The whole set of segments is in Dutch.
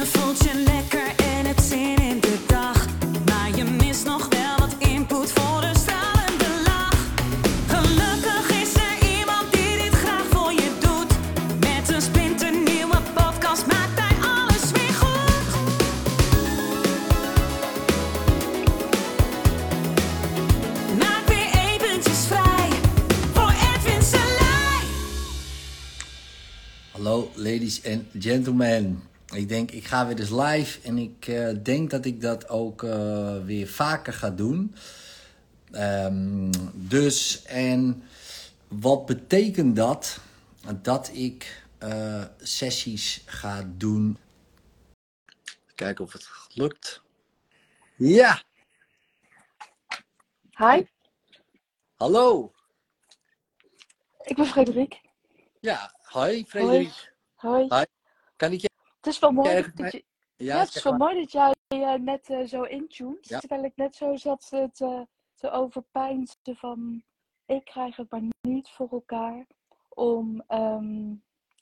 Je voelt je lekker en hebt zin in de dag. Maar je mist nog wel wat input voor een stralende lach. Gelukkig is er iemand die dit graag voor je doet. Met een splinternieuwe podcast maakt hij alles weer goed. Maak weer eventjes vrij voor Edwin Selij. Hallo ladies and gentlemen. Ik denk, ik ga weer eens live en ik eh, denk dat ik dat ook eh, weer vaker ga doen. Ehm, dus, en wat betekent dat? Dat ik eh, sessies ga doen. Kijken of het lukt. Ja, Hi, hallo. ik ben Frederik. Ja, hoi Frederik. Hoi. Hi. Kan ik je... Het is wel mooi Jij dat, je, Ja, ja, het is wel maar. mooi dat jij eh, net eh, zo intuned, Ja. terwijl ik net zo zat eh, te, te overpeinzen van ik krijg het maar niet voor elkaar om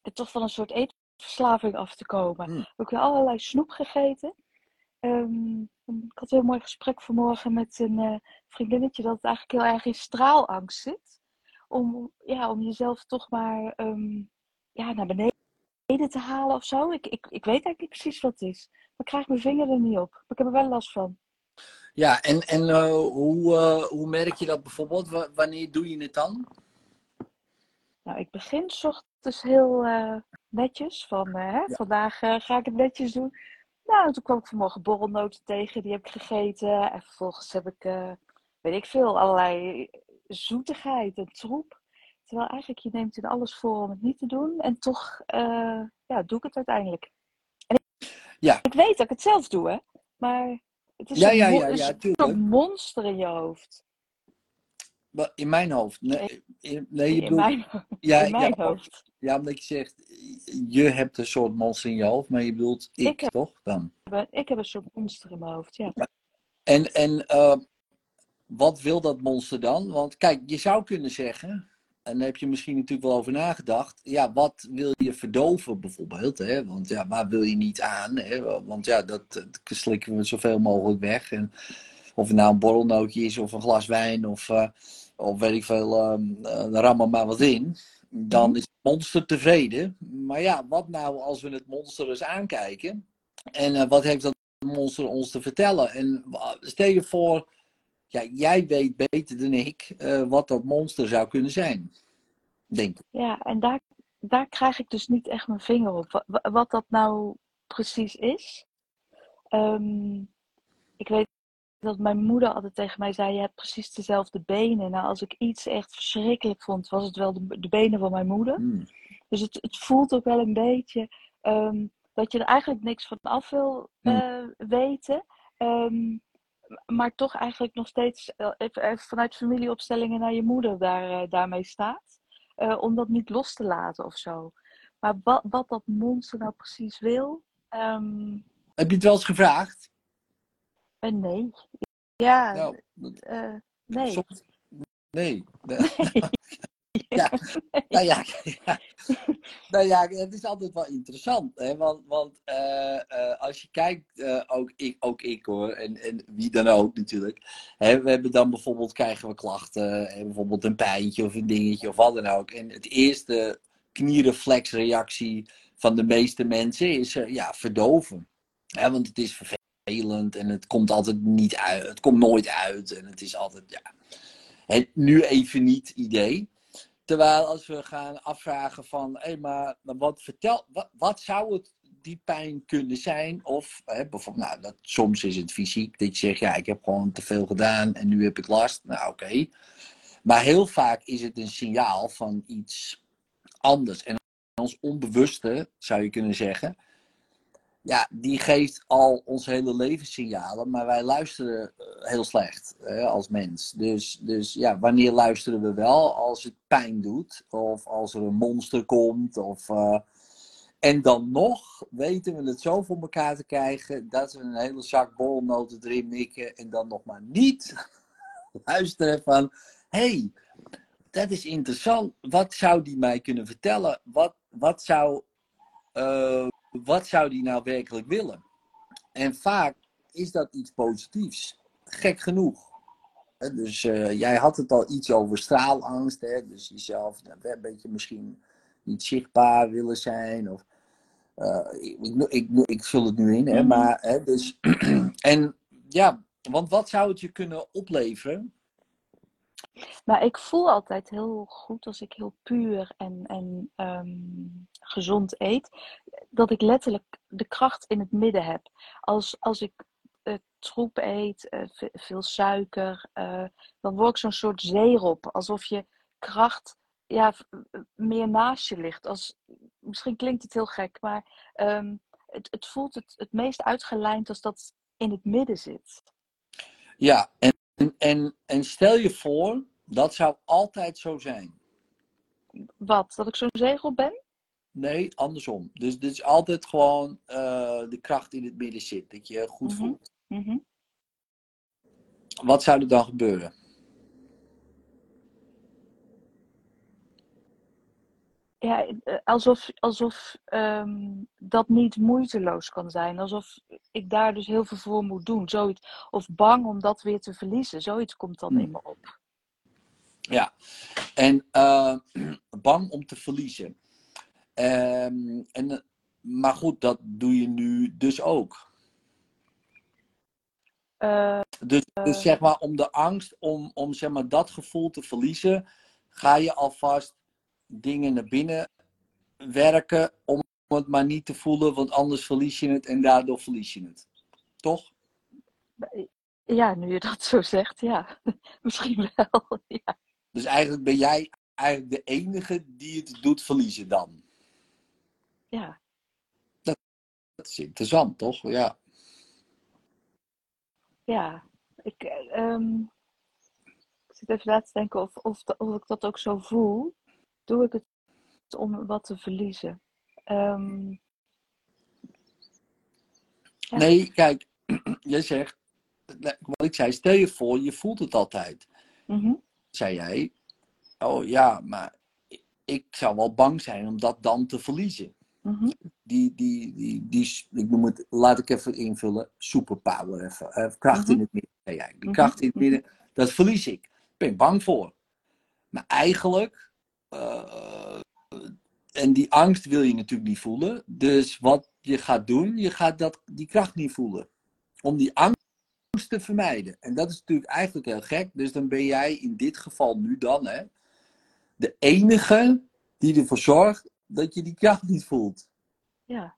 er toch van een soort eetverslaving af te komen. Hmm. Ik heb weer allerlei snoep gegeten. Ehm, ik had een heel mooi gesprek vanmorgen met een eh, vriendinnetje dat het eigenlijk heel erg in straalangst zit. Om, ja, om jezelf toch maar ehm, ja, naar beneden te halen of zo. Ik, ik, ik weet eigenlijk niet precies wat het is. Maar ik krijg mijn vinger er niet op. Maar ik heb er wel last van. Ja, en, en eh, hoe, eh, hoe merk je dat bijvoorbeeld? Wa- wanneer doe je het dan? Nou, ik begin 's ochtends heel eh, netjes. Van hè, vandaag ga ik het netjes doen. Nou, toen kwam ik vanmorgen borrelnoten tegen. Die heb ik gegeten. En vervolgens heb ik, weet ik veel, allerlei zoetigheid en troep. Terwijl eigenlijk je neemt in alles voor om het niet te doen. En toch eh, ja, doe ik het uiteindelijk. En ik, Ja. ik weet dat ik het zelf doe, hè. Maar het is Ja, een, ja, ja, een ja, tuurlijk. monster in je hoofd. In mijn hoofd. Nee, in, nee je In bedoelt, mijn, ja, in mijn ja, hoofd. ja, omdat je zegt, je hebt een soort monster in je hoofd, maar je bedoelt ik, Ik heb- toch dan? Ik heb een soort monster in mijn hoofd, ja. En, en eh, wat wil dat monster dan? Want kijk, je zou kunnen zeggen, en daar heb je misschien natuurlijk wel over nagedacht, ja, wat wil je verdoven bijvoorbeeld? Hè? Want ja, waar wil je niet aan? Hè? Want ja, dat, dat slikken we zoveel mogelijk weg. En of het nou een borrelnootje is of een glas wijn of, eh, of weet ik veel, ehm uh, ram er maar wat in. Dan is het monster tevreden. Maar ja, wat nou als we het monster eens aankijken? En eh, wat heeft dat monster ons te vertellen? En wa- stel je voor, ja, jij weet beter dan ik eh, wat dat monster zou kunnen zijn. Denk ik. Ja, en daar, daar krijg ik dus niet echt mijn vinger op. Wa- wa- Wat, dat nou precies is. Ehm, ik weet dat mijn moeder altijd tegen mij zei: Je hebt precies dezelfde benen. Nou, als ik iets echt verschrikkelijk vond, was het wel de, de benen van mijn moeder. Hmm. Dus het, het voelt ook wel een beetje ehm, dat je er eigenlijk niks van af wil eh, weten. Ehm, maar toch eigenlijk nog steeds eh, even, even vanuit familieopstellingen naar je moeder daar, eh, daarmee staat. Eh, om dat niet los te laten of zo. Maar wat, wat dat monster nou precies wil, ehm, Heb je het wel eens gevraagd? eh, nee. Ja, Nou, nee. soms- nee. Ja, nou ja, ja. Nou ja, het is altijd wel interessant. Hè? Want, want eh, eh, als je kijkt, eh, ook, ik, ook ik hoor, en, en wie dan ook natuurlijk. Hè, we hebben dan bijvoorbeeld, krijgen we klachten, bijvoorbeeld een pijntje of een dingetje of wat dan ook. En het eerste knierreflexreactie van de meeste mensen is ja, verdoven. Hè, want het is vervelend en het komt altijd niet uit. Het komt nooit uit en het is altijd, ja, het nu even niet idee. Terwijl als we gaan afvragen van, hé, maar wat vertel, wat, wat zou het die pijn kunnen zijn? Of hè, bijvoorbeeld, nou, dat, soms is het fysiek, dat je zegt, ja, ik heb gewoon te veel gedaan en nu heb ik last. Nou, oké. Maar heel vaak is het een signaal van iets anders. En ons onbewuste, zou je kunnen zeggen, ja, die geeft al ons hele leven signalen, maar wij luisteren eh, heel slecht hè, als mens. Dus, dus ja, wanneer luisteren we wel? Als het pijn doet, of als er een monster komt, of... eh, en dan nog weten we het zo voor elkaar te krijgen dat we een hele zak borrelnoten erin mikken en dan nog maar niet luisteren van, hey, dat is interessant. Wat zou die mij kunnen vertellen? Wat, wat zou, eh, wat zou die nou werkelijk willen? En vaak is dat iets positiefs. Gek genoeg. Dus eh, jij had het al iets over straalangst. Hè? Dus jezelf nou, een beetje misschien niet zichtbaar willen zijn. Of, eh, ik, ik, ik, ik vul het nu in. Hè? Mhm. Maar, hè, dus, en ja, want wat zou het je kunnen opleveren? Maar ik voel altijd heel goed als ik heel puur en, en ehm, gezond eet, dat ik letterlijk de kracht in het midden heb. Als, als ik eh, troep eet, eh, ve- veel suiker, eh, dan word ik zo'n soort zeerop. Alsof je kracht ja, meer naast je ligt. Als, misschien klinkt het heel gek, maar ehm, het, het voelt het, het meest uitgelijnd als dat in het midden zit. Ja, en, en, en stel je voor, dat zou altijd zo zijn. Wat? Dat ik zo'n zegel ben? Nee, andersom. Dus dit is altijd gewoon eh, de kracht in het midden zit. Dat je je goed Mhm. voelt. Mhm. Wat zou er dan gebeuren? Ja, eh, alsof, alsof ehm, dat niet moeiteloos kan zijn. Alsof ik daar dus heel veel voor moet doen. Zoiets. Of bang om dat weer te verliezen. Zoiets komt dan Hmm. in me op. Ja, en eh, bang om te verliezen. Ehm, en, eh, maar goed, dat doe je nu dus ook. Eh, Dus, dus zeg maar, om de angst, om, om zeg maar, dat gevoel te verliezen, ga je alvast dingen naar binnen werken om het maar niet te voelen, want anders verlies je het en daardoor verlies je het. Toch? ja, nu je dat zo zegt, ja. Misschien wel. Ja. Dus eigenlijk ben jij eigenlijk de enige die het doet verliezen dan. ja. Dat is interessant, toch? Ja. Ja. Ik, eh, ehm, ik zit even na te denken of, of, of ik dat ook zo voel. Doe ik het om wat te verliezen? Ehm, Ja. Nee, kijk, jij zegt, wat ik zei, stel je voor, je voelt het altijd. mhm. Zei jij, oh ja, maar ik zou wel bang zijn om dat dan te verliezen. Mhm. Die, die, die, die, ik noem het, laat ik even invullen, superpower even. eh, kracht in Mhm. het midden, zei jij. Die Mhm. kracht in het midden, dat verlies ik. Daar ben ik bang voor. Maar eigenlijk, eh, en die angst wil je natuurlijk niet voelen. Dus wat je gaat doen, je gaat dat, die kracht niet voelen. Om die angst te vermijden. En dat is natuurlijk eigenlijk heel gek. Dus dan ben jij in dit geval nu dan, hè, de enige die ervoor zorgt dat je die kracht niet voelt. Ja.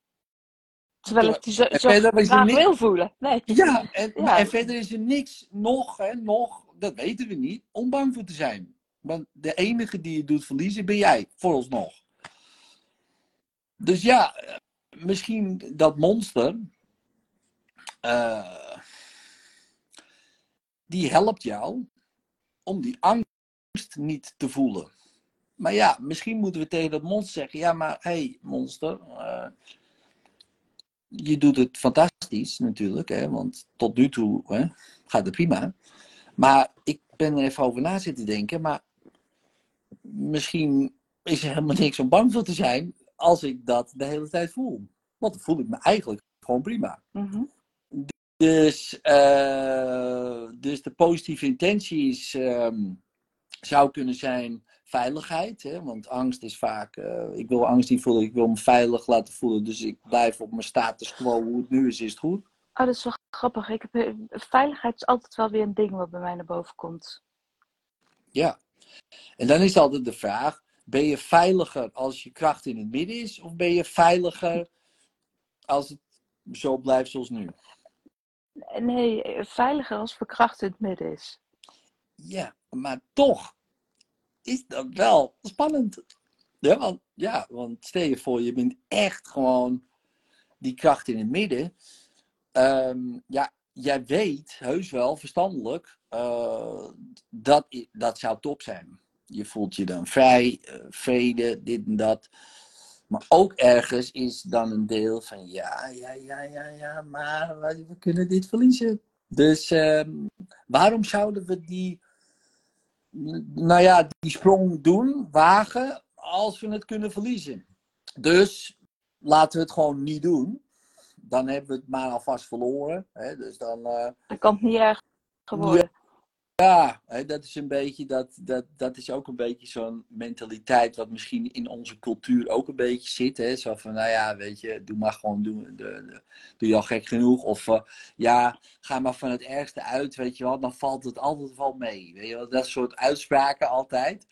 Terwijl ik die zo, zo graag niks- wil voelen. Nee. Ja, en, Ja. maar- en verder is er niks nog, hè, nog, dat weten we niet, om bang voor te zijn. Want de enige die je doet verliezen ben jij, vooralsnog. Dus ja, eh, misschien dat monster, eh, die helpt jou om die angst niet te voelen. Maar ja, misschien moeten we tegen dat monster zeggen, ja maar hé hey, monster, eh, je doet het fantastisch natuurlijk, hè, want tot nu toe hè, gaat het prima. Maar ik ben er even over na zitten denken, maar misschien is er helemaal niks om bang voor te zijn als ik dat de hele tijd voel. Want dan voel ik me eigenlijk gewoon prima. Mhm. Dus, eh, dus de positieve intentie is, ehm, zou kunnen zijn veiligheid. Hè? Want angst is vaak, eh, ik wil angst niet voelen, ik wil me veilig laten voelen. Dus ik blijf op mijn status quo, hoe het nu is, is het goed. Oh, dat is wel grappig. Ik heb, eh, veiligheid is altijd wel weer een ding wat bij mij naar boven komt. Ja. En dan is altijd de vraag, ben je veiliger als je kracht in het midden is? Of ben je veiliger als het zo blijft zoals nu? Nee, veiliger als verkracht in het midden is. Ja, maar toch is dat wel spannend. Ja, want, ja, want stel je voor, je bent echt gewoon die kracht in het midden. Ehm, ja, jij weet heus wel, verstandelijk, eh, dat, dat zou top zijn. Je voelt je dan vrij, eh, vrede, dit en dat. Maar ook ergens is dan een deel van ja, ja, ja, ja, ja, maar we kunnen dit verliezen. Dus ehm, waarom zouden we die, nou ja, die sprong doen, wagen, als we het kunnen verliezen? Dus laten we het gewoon niet doen. Dan hebben we het maar alvast verloren. Hè? Dus dan, Dan kan het niet erg geworden. ja, hè, dat is een beetje, dat, dat, dat is ook een beetje zo'n mentaliteit wat misschien in onze cultuur ook een beetje zit. Hè? Zo van, nou ja, weet je, doe maar gewoon, doe, de, de- doe je al gek genoeg. Of eh, ja, ga maar van het ergste uit, weet je wel, dan valt het altijd wel mee. Weet je wel, dat soort uitspraken altijd.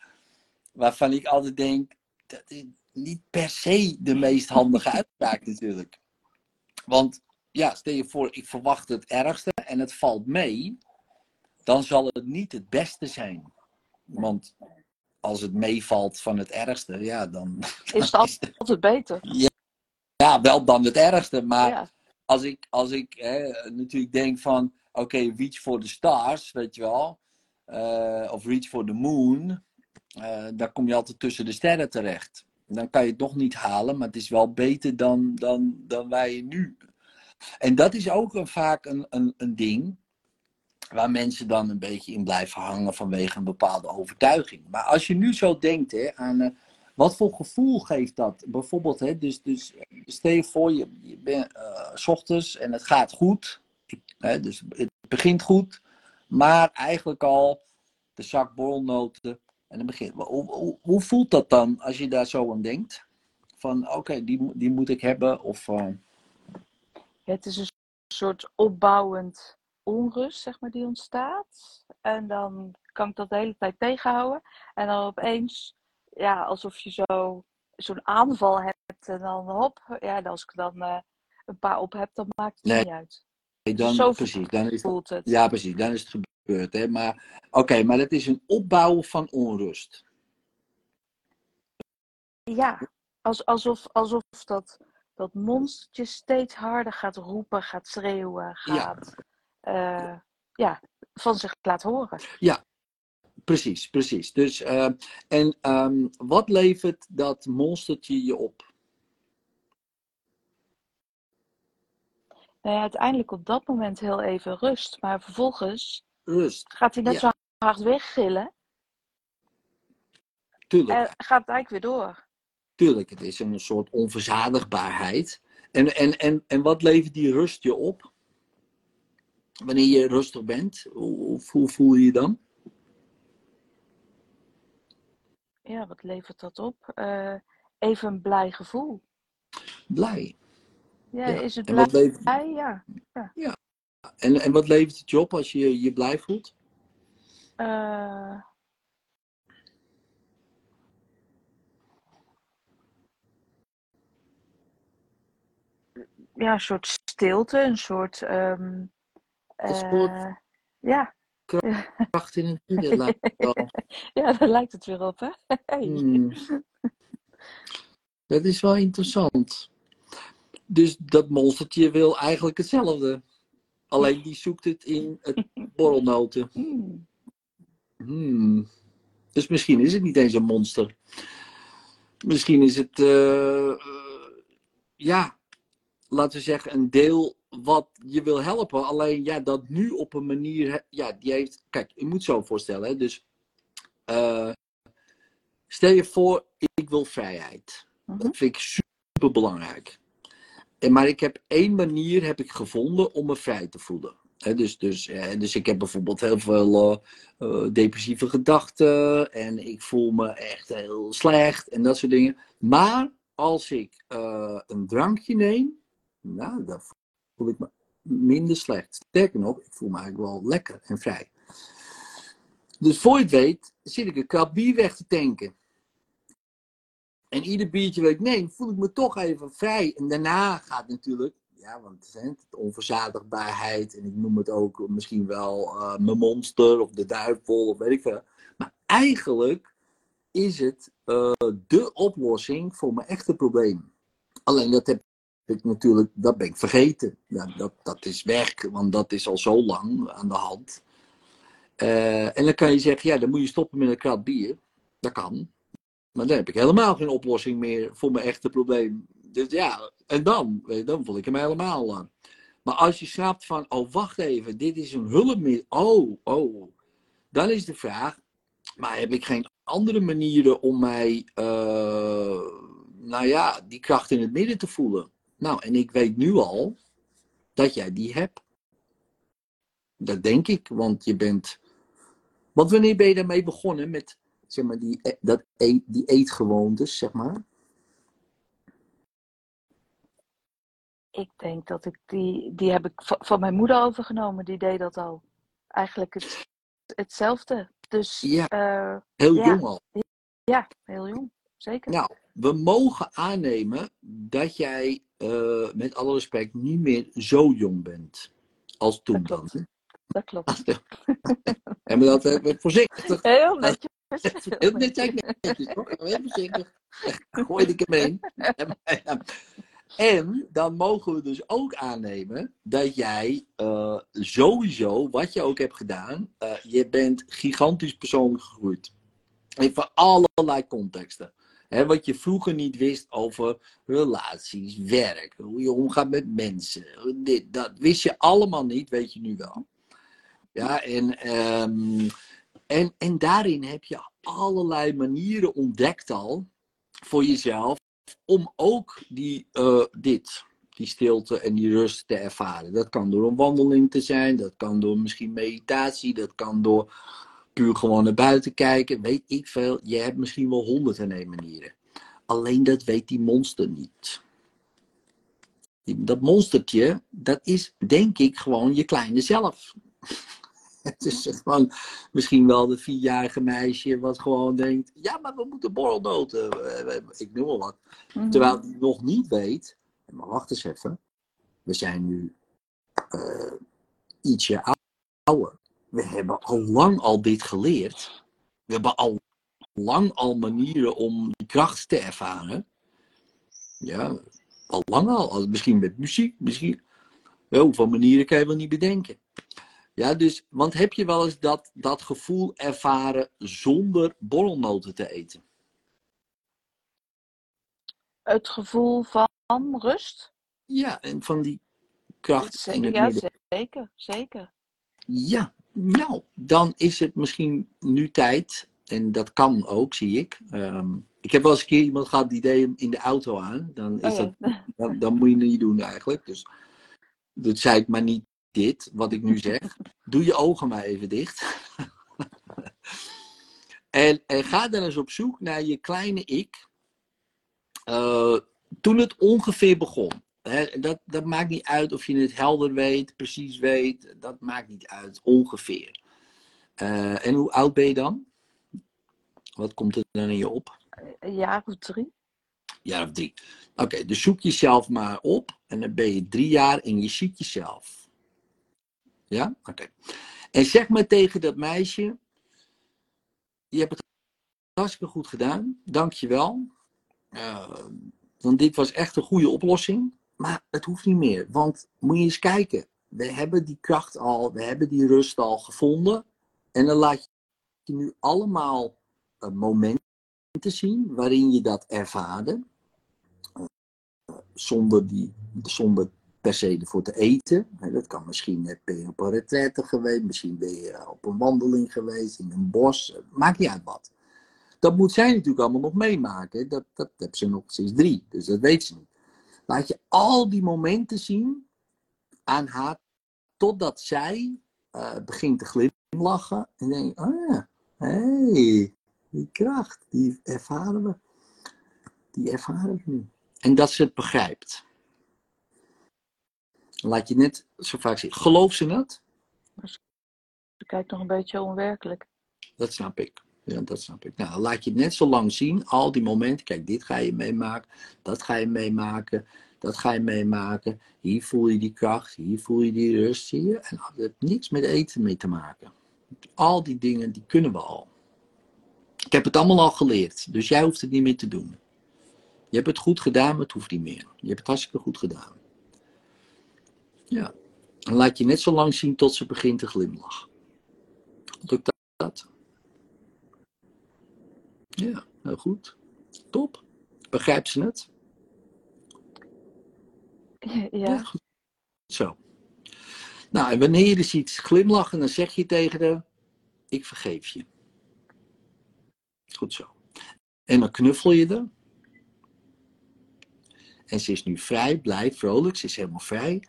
Waarvan ik altijd denk, dat is niet per se de meest handige uitspraak natuurlijk. Want ja, stel je voor, ik verwacht het ergste en het valt mee, dan zal het niet het beste zijn. Want als het meevalt van het ergste, ja, dan Is het altijd beter. ja, wel dan het ergste. Maar Ja. als ik, als ik hè, natuurlijk denk van, oké, reach for the stars, weet je wel, eh, of reach for the moon, eh, dan kom je altijd tussen de sterren terecht. Dan kan je het nog niet halen, maar het is wel beter dan, dan, dan wij nu. En dat is ook een, vaak een, een, een ding waar mensen dan een beetje in blijven hangen vanwege een bepaalde overtuiging. Maar als je nu zo denkt hè, aan eh, wat voor gevoel geeft dat? Bijvoorbeeld, hè, dus, dus stel je voor, je, je bent eh, ochtends en het gaat goed. Hè, dus het begint goed, maar eigenlijk al de zak borrelnoten. En dan begint. Hoe, hoe, voelt dat dan als je daar zo aan denkt? Van oké, die, die moet ik hebben. Of, eh, Het is een soort opbouwend onrust, zeg maar, die ontstaat. En dan kan ik dat de hele tijd tegenhouden. En dan opeens, ja, alsof je zo, zo'n aanval hebt. En dan hop, ja, en als ik dan eh, een paar op heb, dan maakt het Nee. niet uit. dan, Zo precies, dan is, Voelt het. ja, precies, dan is het gebeurd. Hè? Maar oké, maar dat is een opbouwen van onrust. Ja, als, alsof, alsof dat, dat monstertje steeds harder gaat roepen, gaat schreeuwen, gaat ja. Ja, van zich laat horen. Precies, precies. Dus, eh, en ehm, wat levert dat monstertje je op? Nou ja, uiteindelijk op dat moment heel even rust, maar vervolgens Rust, gaat hij net Ja. zo hard weggillen tuurlijk. en gaat het eigenlijk weer door. Tuurlijk, het is een soort onverzadigbaarheid. En, en, en, en wat levert die rust je op? Wanneer je rustig bent, hoe, hoe voel je je dan? Ja, wat levert dat op? Eh, even een blij gevoel. Blij. Ja, Ja, is het En blij? wat, levert, Ja. en, en wat levert het je op als je je blij voelt? Eh, ja, een soort stilte, een soort. ehm, Eh, ja. Kracht in het midden lijkt het wel. ja, daar lijkt het weer op, hè? Hey. Hmm. Dat is wel interessant. Dus dat monstertje wil eigenlijk hetzelfde. Alleen die zoekt het in het borrelnoten. Hmm. Hmm. Dus misschien is het niet eens een monster. Misschien is het, eh, eh, ja, laten we zeggen, een deel wat je wil helpen. Alleen ja, dat nu op een manier, he- ja, die heeft, kijk, je moet zo voorstellen. Hè? Dus eh, stel je voor, ik wil vrijheid. Mhm. Dat vind ik super belangrijk. En, maar ik heb één manier heb ik gevonden om me vrij te voelen. Hè, dus, dus, dus ik heb bijvoorbeeld heel veel eh, eh, depressieve gedachten. En ik voel me echt heel slecht en dat soort dingen. Maar als ik een drankje neem, nou, dan voel ik me minder slecht. Sterker nog, ik voel me eigenlijk wel lekker en vrij. Dus voor je weet, zit ik een krat weg te tanken. En ieder biertje wat ik neem, voel ik me toch even vrij. En daarna gaat natuurlijk, ja, want onverzadigbaarheid, en ik noem het ook misschien wel eh, mijn monster of de duivel of weet ik veel. Maar eigenlijk is het uh, de oplossing voor mijn echte probleem. Alleen dat heb ik natuurlijk, dat ben ik vergeten. Dat, dat is weg, want dat is al zo lang aan de hand. Uh, en dan kan je zeggen, ja, dan moet je stoppen met een krat bier. Dat kan. Maar dan heb ik helemaal geen oplossing meer voor mijn echte probleem. Dus ja, en dan, dan voel ik hem helemaal aan. Maar als je snapt van, oh wacht even, dit is een hulpmiddel. Oh, oh. Dan is de vraag, maar heb ik geen andere manieren om mij uh, nou ja, die kracht in het midden te voelen. Nou, en ik weet nu al dat jij die hebt. Dat denk ik, want je bent. Want wanneer ben je daarmee begonnen met zeg maar, die, e- dat eet, die eetgewoontes, zeg maar? Ik denk dat ik die, die heb ik va- van mijn moeder overgenomen. Die deed dat al. Eigenlijk het, hetzelfde. Dus Ja. eh, Heel Ja. jong al. ja, heel jong. Zeker. Nou, we mogen aannemen dat jij, eh, met alle respect, niet meer zo jong bent als toen Dat dan. Dat klopt. En we dat eh, voorzichtig. Heel netjes. Heel netjes. Heel voorzichtig. Gooi ik hem in. En dan mogen we dus ook aannemen dat jij eh, sowieso, wat je ook hebt gedaan, je bent gigantisch persoonlijk gegroeid. In van allerlei contexten. Wat je vroeger niet wist over relaties, werk, hoe je omgaat met mensen. Dit, dat wist je allemaal niet, weet je nu wel. Ja, en, ehm, en, en daarin heb je allerlei manieren ontdekt al voor jezelf om ook die, eh, dit, die stilte en die rust te ervaren. Dat kan door een wandeling te zijn, dat kan door misschien meditatie, dat kan door puur gewoon naar buiten kijken, weet ik veel. Je hebt misschien wel honderd en één manieren. Alleen dat weet die monster niet. Dat monstertje, dat is denk ik gewoon je kleine zelf. Het is gewoon misschien wel de vierjarige meisje wat gewoon denkt, ja, maar we moeten borrelnoten. eh, eh, Ik noem wel wat. Mhm. Terwijl die nog niet weet, maar wacht eens even, we zijn nu eh, ietsje ouder. We hebben al lang al dit geleerd. We hebben al lang al manieren om die kracht te ervaren. Ja, al lang al. Misschien met muziek, misschien. Ja, hoeveel manieren kan je wel niet bedenken. Ja, dus, want heb je wel eens dat, dat gevoel ervaren zonder borrelnoten te eten? Het gevoel van rust. Ja, en van die kracht Ja, zeker. Zeker. Ja, nou, dan is het misschien nu tijd. En dat kan ook, zie ik. Ehm, ik heb wel eens een keer iemand gehad die deed hem in de auto aan. Dan, is Oh ja. dat, dan, dan moet je het niet doen eigenlijk. Dus dat zei ik maar niet dit, wat ik nu zeg. Doe je ogen maar even dicht. en, en ga dan eens op zoek naar je kleine ik. Eh, toen het ongeveer begon. Dat, dat maakt niet uit of je het helder weet, precies weet. Dat maakt niet uit, ongeveer. Eh, en hoe oud ben je dan? Wat komt er dan in je op? Een jaar of drie. jaar of drie. Oké, dus zoek jezelf maar op. En dan ben je drie jaar en je ziet jezelf. Ja? Oké. En zeg maar tegen dat meisje. Je hebt het hartstikke goed gedaan. Dank je wel. Eh, want dit was echt een goede oplossing. Maar het hoeft niet meer. Want moet je eens kijken. We hebben die kracht al. We hebben die rust al gevonden. En dan laat je nu allemaal eh, momenten zien waarin je dat ervaarde zonder, die, zonder per se ervoor te eten. Dat kan misschien net ben je op een retraite geweest, misschien ben je op een wandeling geweest in een bos. Maakt niet uit wat. Dat moet zij natuurlijk allemaal nog meemaken. Dat, dat heb ze nog sinds drie, dus dat weet ze niet. Laat je al die momenten zien aan haar, totdat zij eh, begint te glimlachen en denkt, oh ja, hé, hey, die kracht, die ervaren we. Die ervaren we nu. En dat ze het begrijpt. Laat je net zo vaak zien. Geloof ze het? Ze kijkt nog een beetje onwerkelijk. Dat snap ik. Ja, dat snap ik. Nou, laat je net zo lang zien. Al die momenten. Kijk, dit ga je meemaken. Dat ga je meemaken. Dat ga je meemaken. Hier voel je die kracht. Hier voel je die rust. Zie? En dat heeft niks met eten mee te maken. Al die dingen, die kunnen we al. Ik heb het allemaal al geleerd. Dus jij hoeft het niet meer te doen. Je hebt het goed gedaan, maar het hoeft niet meer. Je hebt het hartstikke goed gedaan. Ja. Laat je net zo lang zien tot ze begint te glimlachen. Lukt dat? Ja, heel goed. Top. Begrijpt ze het? Ja, goed. Zo. Nou, en wanneer je dus ziet glimlachen, dan zeg je tegen haar: Ik vergeef je. Goed zo. En dan knuffel je er. En ze is nu vrij, blij, vrolijk. Ze is helemaal vrij.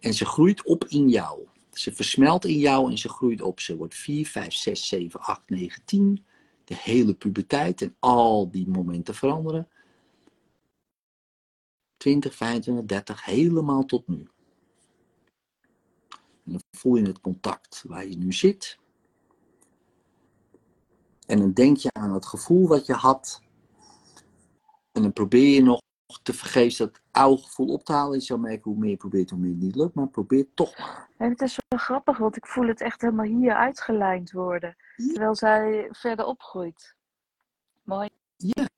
En ze groeit op in jou. Ze versmelt in jou en ze groeit op. Ze wordt 4, 5, 6, 7, 8, 9, 10. De hele puberteit en al die momenten veranderen. 20, 25, 30, helemaal tot nu. En dan voel je het contact waar je nu zit. En dan denk je aan het gevoel wat je had. En dan probeer je nog te vergeefs dat oude gevoel op te halen. Je zal merken hoe meer je probeert, hoe meer het niet lukt. Maar probeer toch maar. En het is wel grappig, want ik voel het echt helemaal hier uitgelijnd worden. Terwijl zij verder opgroeit. Mooi. Ja.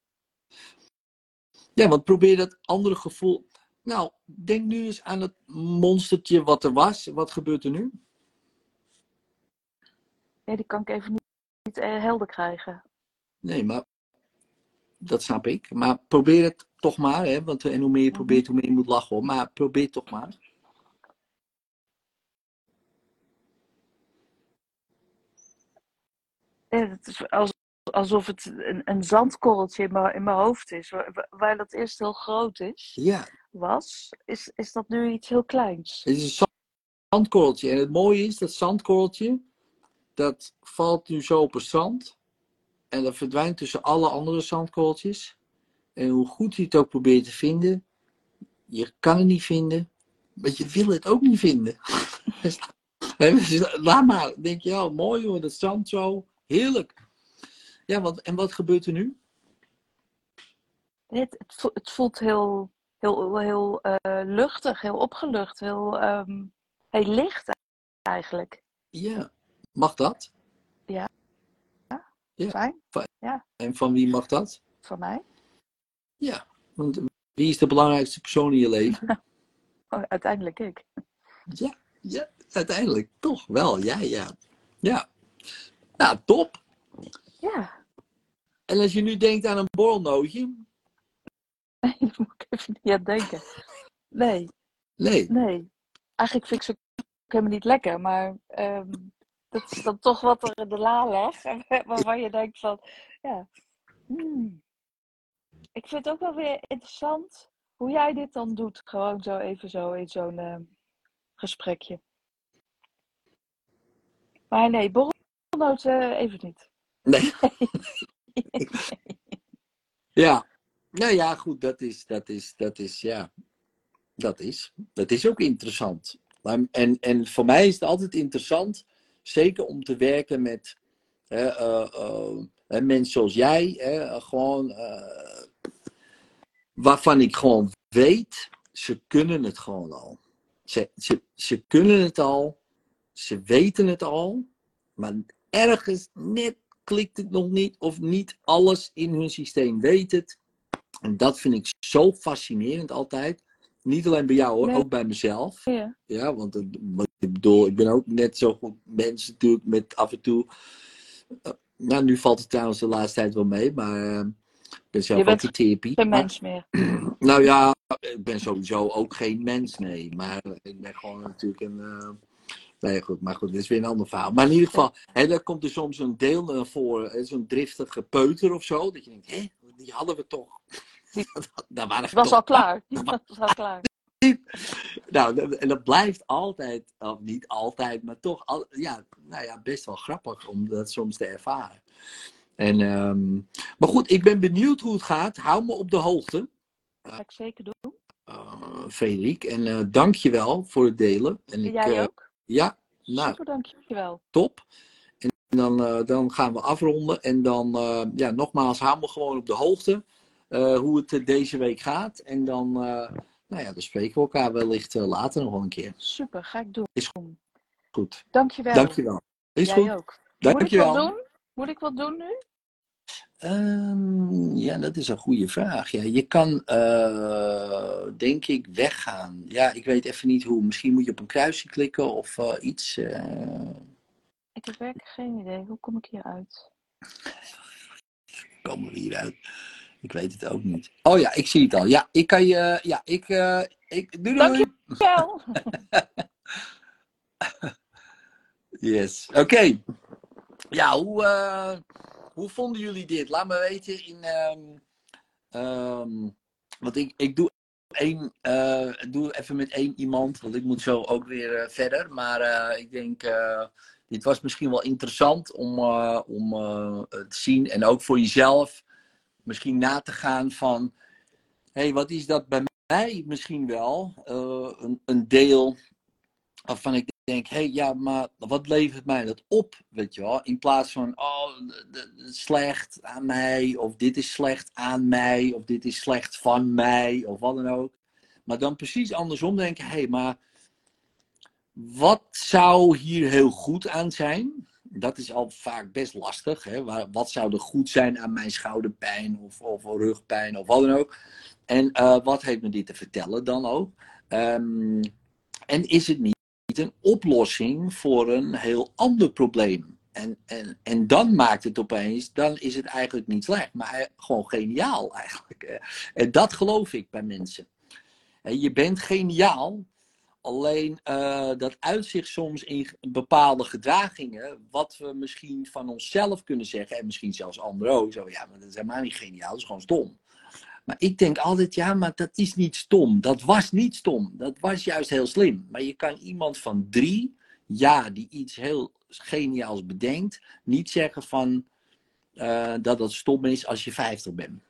Ja, want probeer dat andere gevoel. Nou, denk nu eens aan het monstertje wat er was. Wat gebeurt er nu? Nee, die kan ik even niet, niet eh, helder krijgen. Nee, maar dat snap ik. Maar probeer het toch maar. Hè? Want, en hoe meer je probeert, hoe meer je moet lachen. Hoor. Maar probeer toch maar. Ja, het is als, alsof het een, een zandkorreltje in mijn, in mijn hoofd is. Waar, waar dat eerst heel groot is, Ja, was, is, is dat nu iets heel kleins. het is een zandkorreltje. En het mooie is, dat zandkorreltje, dat valt nu zo op het zand. En dat verdwijnt tussen alle andere zandkorreltjes. En hoe goed je het ook probeert te vinden, je kan het niet vinden, maar je wil het ook niet vinden. Laat maar, denk je, ja, mooi hoor, dat zand zo, heerlijk. Ja, want, en wat gebeurt er nu? Het, het, voelt, het voelt heel, heel, heel eh, luchtig, heel opgelucht, heel, ehm, heel licht eigenlijk. Ja, mag dat? Ja. Fijn, En van wie mag dat? van mij. Ja, want wie is de belangrijkste persoon in je leven? Oh, uiteindelijk ik. Ja, ja, uiteindelijk toch wel. Ja, ja. Ja. Nou, top. Ja, En als je nu denkt aan een borrelnootje. nee, daar moet ik even niet aan denken. Nee, Nee. nee. Eigenlijk vind ik ze helemaal niet lekker, maar ehm, dat is dan toch wat er in de la ligt. Waarvan je denkt van, ja. hmm. Ik vind het ook wel weer interessant hoe jij dit dan doet. Gewoon zo even zo in zo'n ehm, gesprekje. Maar nee, borrelnoot eh, even niet. Nee. Ja. Nou ja, goed, dat is, dat is, dat is, ja. Dat is. Dat is ook interessant. En, en voor mij is het altijd interessant, zeker om te werken met hè, eh, eh, mensen zoals jij, hè, gewoon, eh, waarvan ik gewoon weet, ze kunnen het gewoon al. Ze, ze, ze kunnen het al, ze weten het al, maar ergens net klikt het nog niet of niet alles in hun systeem weet het. En dat vind ik zo fascinerend altijd. Niet alleen bij jou hoor, Nee. ook bij mezelf. Ja. Ja, want wat ik bedoel, ik ben ook net zo goed mens natuurlijk met af en toe. eh, nou, nu valt het trouwens de laatste tijd wel mee, maar eh, ik ben zelf Je bent ook in therapie. Geen mens meer. nou ja, ik ben sowieso ook geen mens, nee. Maar ik ben gewoon natuurlijk een. eh, Nee, goed, maar goed, dit is weer een ander verhaal. Maar in ieder geval, hè, daar komt er soms een deel naar voor, hè, zo'n driftige peuter of zo. Dat je denkt, hé, die hadden we toch. Waren Het was al klaar. Het was al klaar. Nou, dat- en dat blijft altijd, of niet altijd, maar toch al, ja, nou ja, best wel grappig om dat soms te ervaren. En, ehm, maar goed, ik ben benieuwd hoe het gaat. Hou me op de hoogte, ga ik zeker doen. uh, Frederik. En eh dank je wel voor het delen. En ik, Jij eh, ook. ja, nou, Super, dankjewel. top. En dan, eh, dan gaan we afronden. En dan, eh, ja, nogmaals, hou me gewoon op de hoogte eh, hoe het eh, deze week gaat. En dan, eh, nou ja, dan spreken we elkaar wellicht later nog wel een keer. Super, ga ik doen. Is Goed. Dankjewel. Dankjewel. Is Jij goed. ook. Moet ik wat Dankjewel. doen? Moet ik wat doen nu? Ehm, ja, dat is een goede vraag. Ja, je kan, denk ik, weggaan. Ja, ik weet even niet hoe. Misschien moet je op een kruisje klikken of iets. Ik heb werkelijk geen idee. Hoe kom ik hier uit? komen we hieruit? Ik weet het ook niet. Oh ja, ik zie het al. Ja, ik kan je. Ja, ik. eh ik doei, doei. Dankjewel. Yes. Oké. Ja, hoe, eh, hoe vonden jullie dit? Laat me weten in. ehm, want ik, ik doe één, uh, doe even met één iemand, want ik moet zo ook weer uh, verder. Maar uh, ik denk, dit was misschien wel interessant om, om te zien. En ook voor jezelf misschien na te gaan van, hé, hey, wat is dat bij mij misschien wel? Een, een, deel waarvan ik denk, hé, hey, ja, maar wat levert mij dat op, weet je wel? In plaats van, oh, slecht aan mij, of dit is slecht aan mij, of dit is slecht van mij, of wat dan ook. Maar dan precies andersom denken, hé, hey, maar wat zou hier heel goed aan zijn? Dat is al vaak best lastig. Hè? Wat zou er goed zijn aan mijn schouderpijn of, of rugpijn of wat dan ook? En uh, wat heeft me dit te vertellen dan ook? Um, en is het niet een oplossing voor een heel ander probleem. En, en, en dan maakt het opeens, dan is het eigenlijk niet slecht, maar gewoon geniaal eigenlijk. En dat geloof ik bij mensen. Je bent geniaal, alleen uh, dat uitzicht soms in bepaalde gedragingen, wat we misschien van onszelf kunnen zeggen, en misschien zelfs anderen ook, zo ja, maar dat is helemaal niet geniaal, dat is gewoon stom. Maar ik denk altijd, ja, maar dat is niet stom. Dat was niet stom. Dat was juist heel slim. Maar je kan iemand van drie, ja, die iets heel geniaals bedenkt, niet zeggen van uh, dat dat stom is als je 50 bent.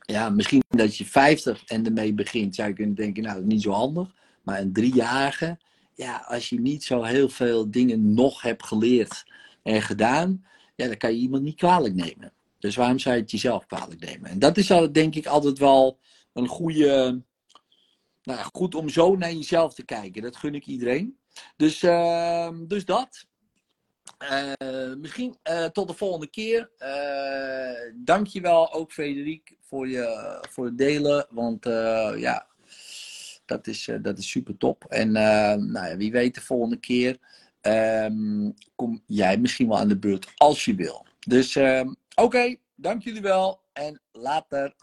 Ja, misschien dat je 50 en ermee begint, zou je kunnen denken, nou, dat is niet zo handig. Maar een driejarige, ja, als je niet zo heel veel dingen nog hebt geleerd en gedaan, ja, dan kan je iemand niet kwalijk nemen. Dus waarom zou je het jezelf kwalijk nemen? En dat is denk ik altijd wel een goede. Nou, goed om zo naar jezelf te kijken. Dat gun ik iedereen. Dus, uh, dus dat. Uh, misschien uh, tot de volgende keer. Uh, dankjewel ook Frederik voor, je, voor het delen. Want ja, dat is, dat is super top. En nou ja, wie weet de volgende keer ehm, kom jij misschien wel aan de beurt als je wil. Dus ehm, Oké, dank jullie wel en later.